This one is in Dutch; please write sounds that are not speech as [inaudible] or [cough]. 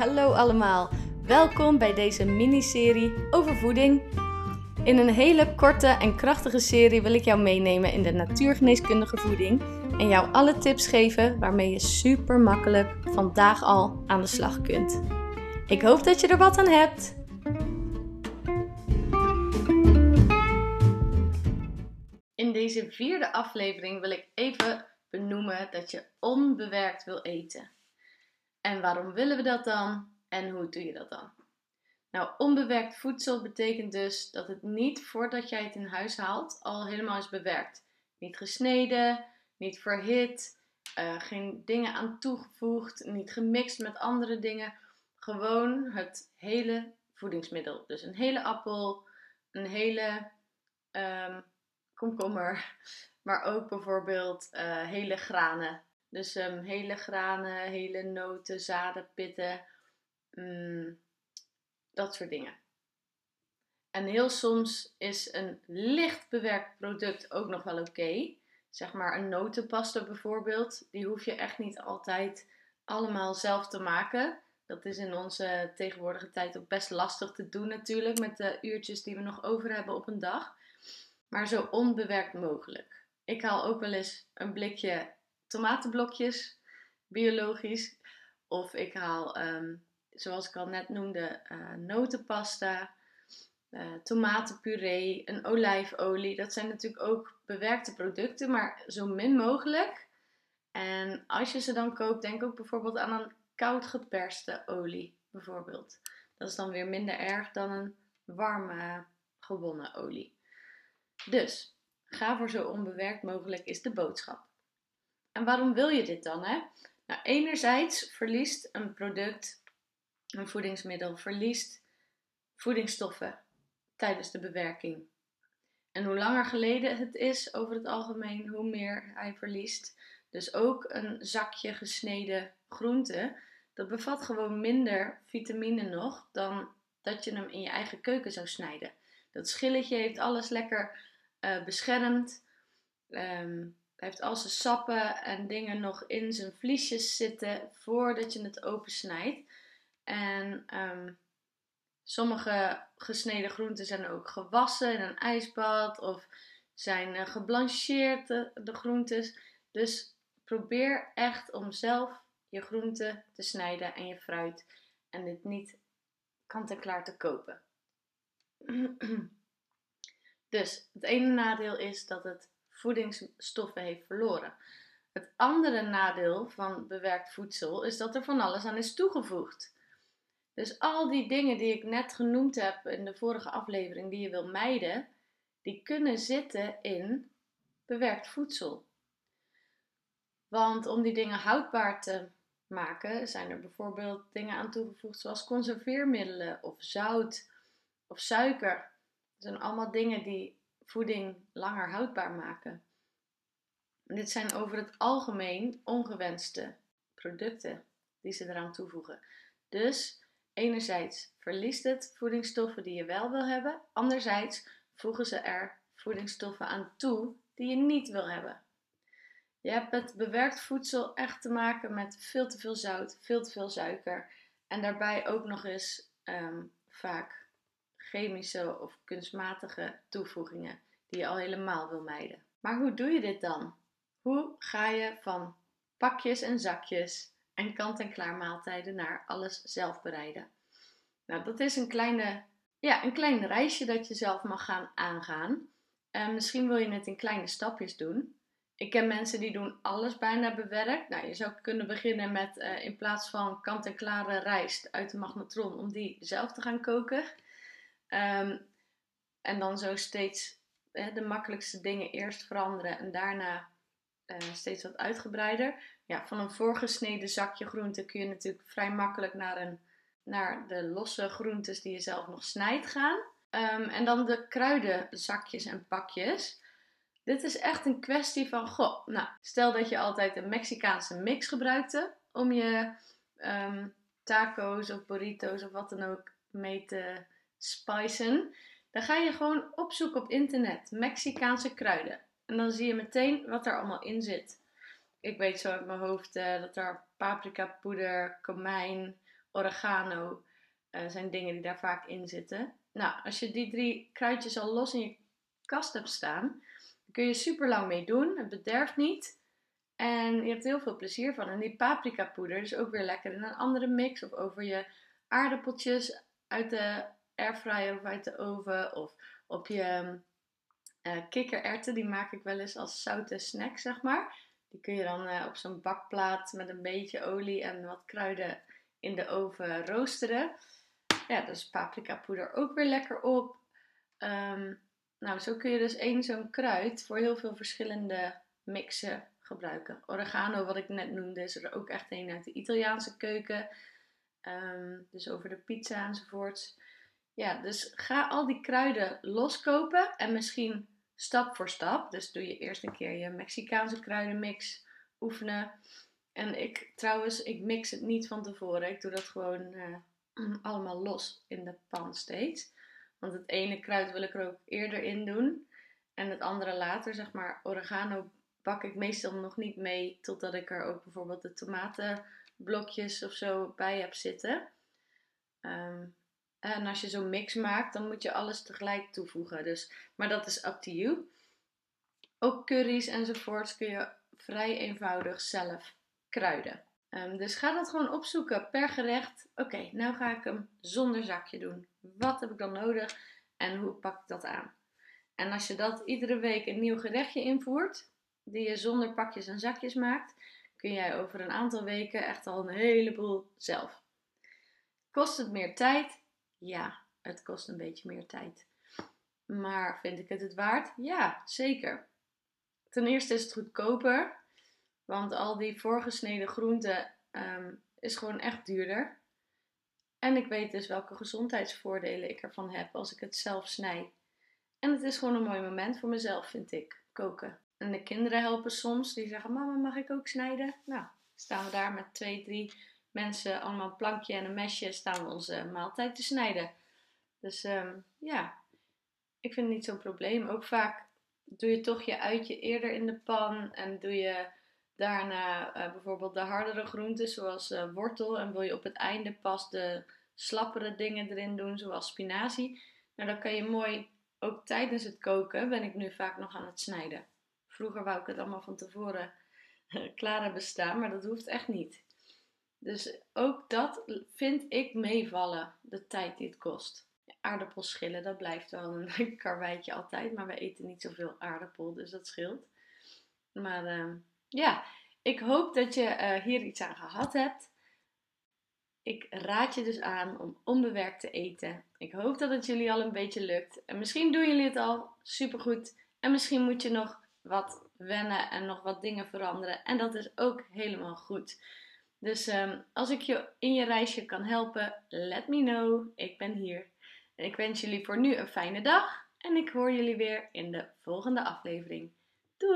hallo allemaal. Welkom bij deze miniserie over voeding. In een hele korte en krachtige serie wil ik jou meenemen in de natuurgeneeskundige voeding en jou alle tips geven waarmee je super makkelijk vandaag al aan de slag kunt. Ik hoop dat je er wat aan hebt. In deze vierde aflevering wil ik even benoemen dat je onbewerkt wil eten. En waarom willen we dat dan? En hoe doe je dat dan? Nou, onbewerkt voedsel betekent dus dat het niet voordat jij het in huis haalt al helemaal is bewerkt. Niet gesneden, niet verhit, uh, geen dingen aan toegevoegd, niet gemixt met andere dingen. Gewoon het hele voedingsmiddel. Dus een hele appel, een hele um, komkommer, [laughs] maar ook bijvoorbeeld uh, hele granen. Dus um, hele granen, hele noten, zaden, pitten, um, dat soort dingen. En heel soms is een licht bewerkt product ook nog wel oké. Zeg maar een notenpasta bijvoorbeeld. Die hoef je echt niet altijd allemaal zelf te maken. Dat is in onze tegenwoordige tijd ook best lastig te doen natuurlijk. Met de uurtjes die we nog over hebben op een dag. Maar zo onbewerkt mogelijk. Ik haal ook wel eens een blikje tomatenblokjes, biologisch. Of ik haal, ehm, zoals ik al net noemde, uh, notenpasta, uh, tomatenpuree, een olijfolie. Dat zijn natuurlijk ook bewerkte producten, maar zo min mogelijk. En als je ze dan koopt, denk ook bijvoorbeeld aan een koud geperste olie, bijvoorbeeld. Dat is dan weer minder erg dan een warme gewonnen olie. Dus ga voor zo onbewerkt mogelijk is de boodschap. En waarom wil je dit dan? Hè? Nou, enerzijds verliest een product, een voedingsmiddel, verliest voedingsstoffen tijdens de bewerking. En hoe langer geleden het is over het algemeen, hoe meer hij verliest. Dus ook een zakje gesneden groente, dat bevat gewoon minder vitamine nog dan dat je hem in je eigen keuken zou snijden. Dat schilletje heeft alles lekker uh, beschermd. Um, hij heeft al zijn sappen en dingen nog in zijn vliesjes zitten voordat je het opensnijdt. En um, sommige gesneden groenten zijn ook gewassen in een ijsbad of zijn uh, geblancheerd, de, de groentes. Dus probeer echt om zelf je groenten te snijden en je fruit en dit niet kant-en-klaar te kopen. [clears throat] dus het ene nadeel is dat het voedingsstoffen heeft verloren. Het andere nadeel van bewerkt voedsel is dat er van alles aan is toegevoegd. Dus al die dingen die ik net genoemd heb in de vorige aflevering die je wil mijden, die kunnen zitten in bewerkt voedsel. Want om die dingen houdbaar te maken, zijn er bijvoorbeeld dingen aan toegevoegd zoals conserveermiddelen of zout of suiker. Dat zijn allemaal dingen die voeding langer houdbaar maken. dit zijn over het algemeen ongewenste producten die ze eraan toevoegen. Dus enerzijds verliest het voedingsstoffen die je wel wil hebben, anderzijds voegen ze er voedingsstoffen aan toe die je niet wil hebben. Je hebt met bewerkt voedsel echt te maken met veel te veel zout, veel te veel suiker en daarbij ook nog eens ehm, vaak chemische of kunstmatige toevoegingen die je al helemaal wil mijden. Maar hoe doe je dit dan? Hoe ga je van pakjes en zakjes en kant-en-klaar maaltijden naar alles zelf bereiden? Nou, dat is een, kleine, ja, een klein reisje dat je zelf mag gaan aangaan. En misschien wil je het in kleine stapjes doen. Ik ken mensen die doen alles bijna bewerkt. Nou, je zou kunnen beginnen met uh, in plaats van kant-en-klare rijst uit de magnetron, om die zelf te gaan koken. Um, en dan zo steeds hè, de makkelijkste dingen eerst veranderen en daarna uh, steeds wat uitgebreider. Ja, van een voorgesneden zakje groente kun je natuurlijk vrij makkelijk naar, een, naar de losse groentes die je zelf nog snijdt gaan. Um, en dan de kruidenzakjes en pakjes. Dit is echt een kwestie van, goh, nou, stel dat je altijd een Mexicaanse mix gebruikte om je um, taco's of burritos of wat dan ook mee te spicen. Dan ga je gewoon opzoeken op internet Mexicaanse kruiden. En dan zie je meteen wat er allemaal in zit. Ik weet zo uit mijn hoofd uh, dat er paprika poeder, komijn, oregano uh, zijn dingen die daar vaak in zitten. Nou, als je die drie kruidjes al los in je kast hebt staan, kun je super lang mee doen. Het bederft niet. En je hebt heel veel plezier van. En die paprika poeder is ook weer lekker in een andere mix. Of over je aardappeltjes uit de airfryer of uit de oven. Of op je uh, kikkererwten. Die maak ik wel eens als zoute snack, zeg maar. Die kun je dan uh, op zo'n bakplaat met een beetje olie en wat kruiden in de oven roosteren. Ja, dus paprika poeder ook weer lekker op. Um, nou, zo kun je dus één zo'n kruid voor heel veel verschillende mixen gebruiken. Oregano, wat ik net noemde, is er ook echt een uit de Italiaanse keuken. Ehm, dus over de pizza enzovoorts. Ja, dus ga al die kruiden loskopen en misschien stap voor stap. Dus doe je eerst een keer je Mexicaanse kruidenmix oefenen. En ik trouwens, ik mix het niet van tevoren. Ik doe dat gewoon uh, [clears throat] allemaal los in de pan steeds. Want het ene kruid wil ik er ook eerder in doen. En het andere later, zeg maar, oregano bak ik meestal nog niet mee totdat ik er ook bijvoorbeeld de tomatenblokjes of zo bij heb zitten. Ehm, en als je zo'n mix maakt, dan moet je alles tegelijk toevoegen. Dus, maar dat is up to you. Ook curry's enzovoorts kun je vrij eenvoudig zelf kruiden. Um, dus ga dat gewoon opzoeken per gerecht. Oké, nou ga ik hem zonder zakje doen. Wat heb ik dan nodig en hoe pak ik dat aan? En als je dat iedere week een nieuw gerechtje invoert, die je zonder pakjes en zakjes maakt, kun jij over een aantal weken echt al een heleboel zelf. Kost het meer tijd? Ja, het kost een beetje meer tijd. Maar vind ik het het waard? Ja, zeker. Ten eerste is het goedkoper, want al die voorgesneden groenten um, is gewoon echt duurder. En ik weet dus welke gezondheidsvoordelen ik ervan heb als ik het zelf snij. En het is gewoon een mooi moment voor mezelf, vind ik, koken. En de kinderen helpen soms, die zeggen: Mama, mag ik ook snijden? Nou, staan we daar met twee, drie mensen, allemaal een plankje en een mesje, staan we onze maaltijd te snijden. Dus um, ja, ik vind het niet zo'n probleem. Ook vaak doe je toch je uitje eerder in de pan en doe je daarna uh, bijvoorbeeld de hardere groenten, zoals uh, wortel. En wil je op het einde pas de slappere dingen erin doen, zoals spinazie. Nou, dan kan je mooi, ook tijdens het koken, ben ik nu vaak nog aan het snijden. Vroeger wou ik het allemaal van tevoren [laughs] klaar hebben staan, maar dat hoeft echt niet. Dus ook dat vind ik meevallen, de tijd die het kost. Aardappelschillen, dat blijft wel een [laughs] karweitje altijd, maar we eten niet zoveel aardappel, dus dat scheelt. Maar uh, ja, ik hoop dat je uh, hier iets aan gehad hebt. Ik raad je dus aan om onbewerkt te eten. Ik hoop dat het jullie al een beetje lukt. En misschien doen jullie het al supergoed. En misschien moet je nog wat wennen en nog wat dingen veranderen. En dat is ook helemaal goed. Dus um, als ik je in je reisje kan helpen, let me know. Ik ben hier. En ik wens jullie voor nu een fijne dag. En ik hoor jullie weer in de volgende aflevering.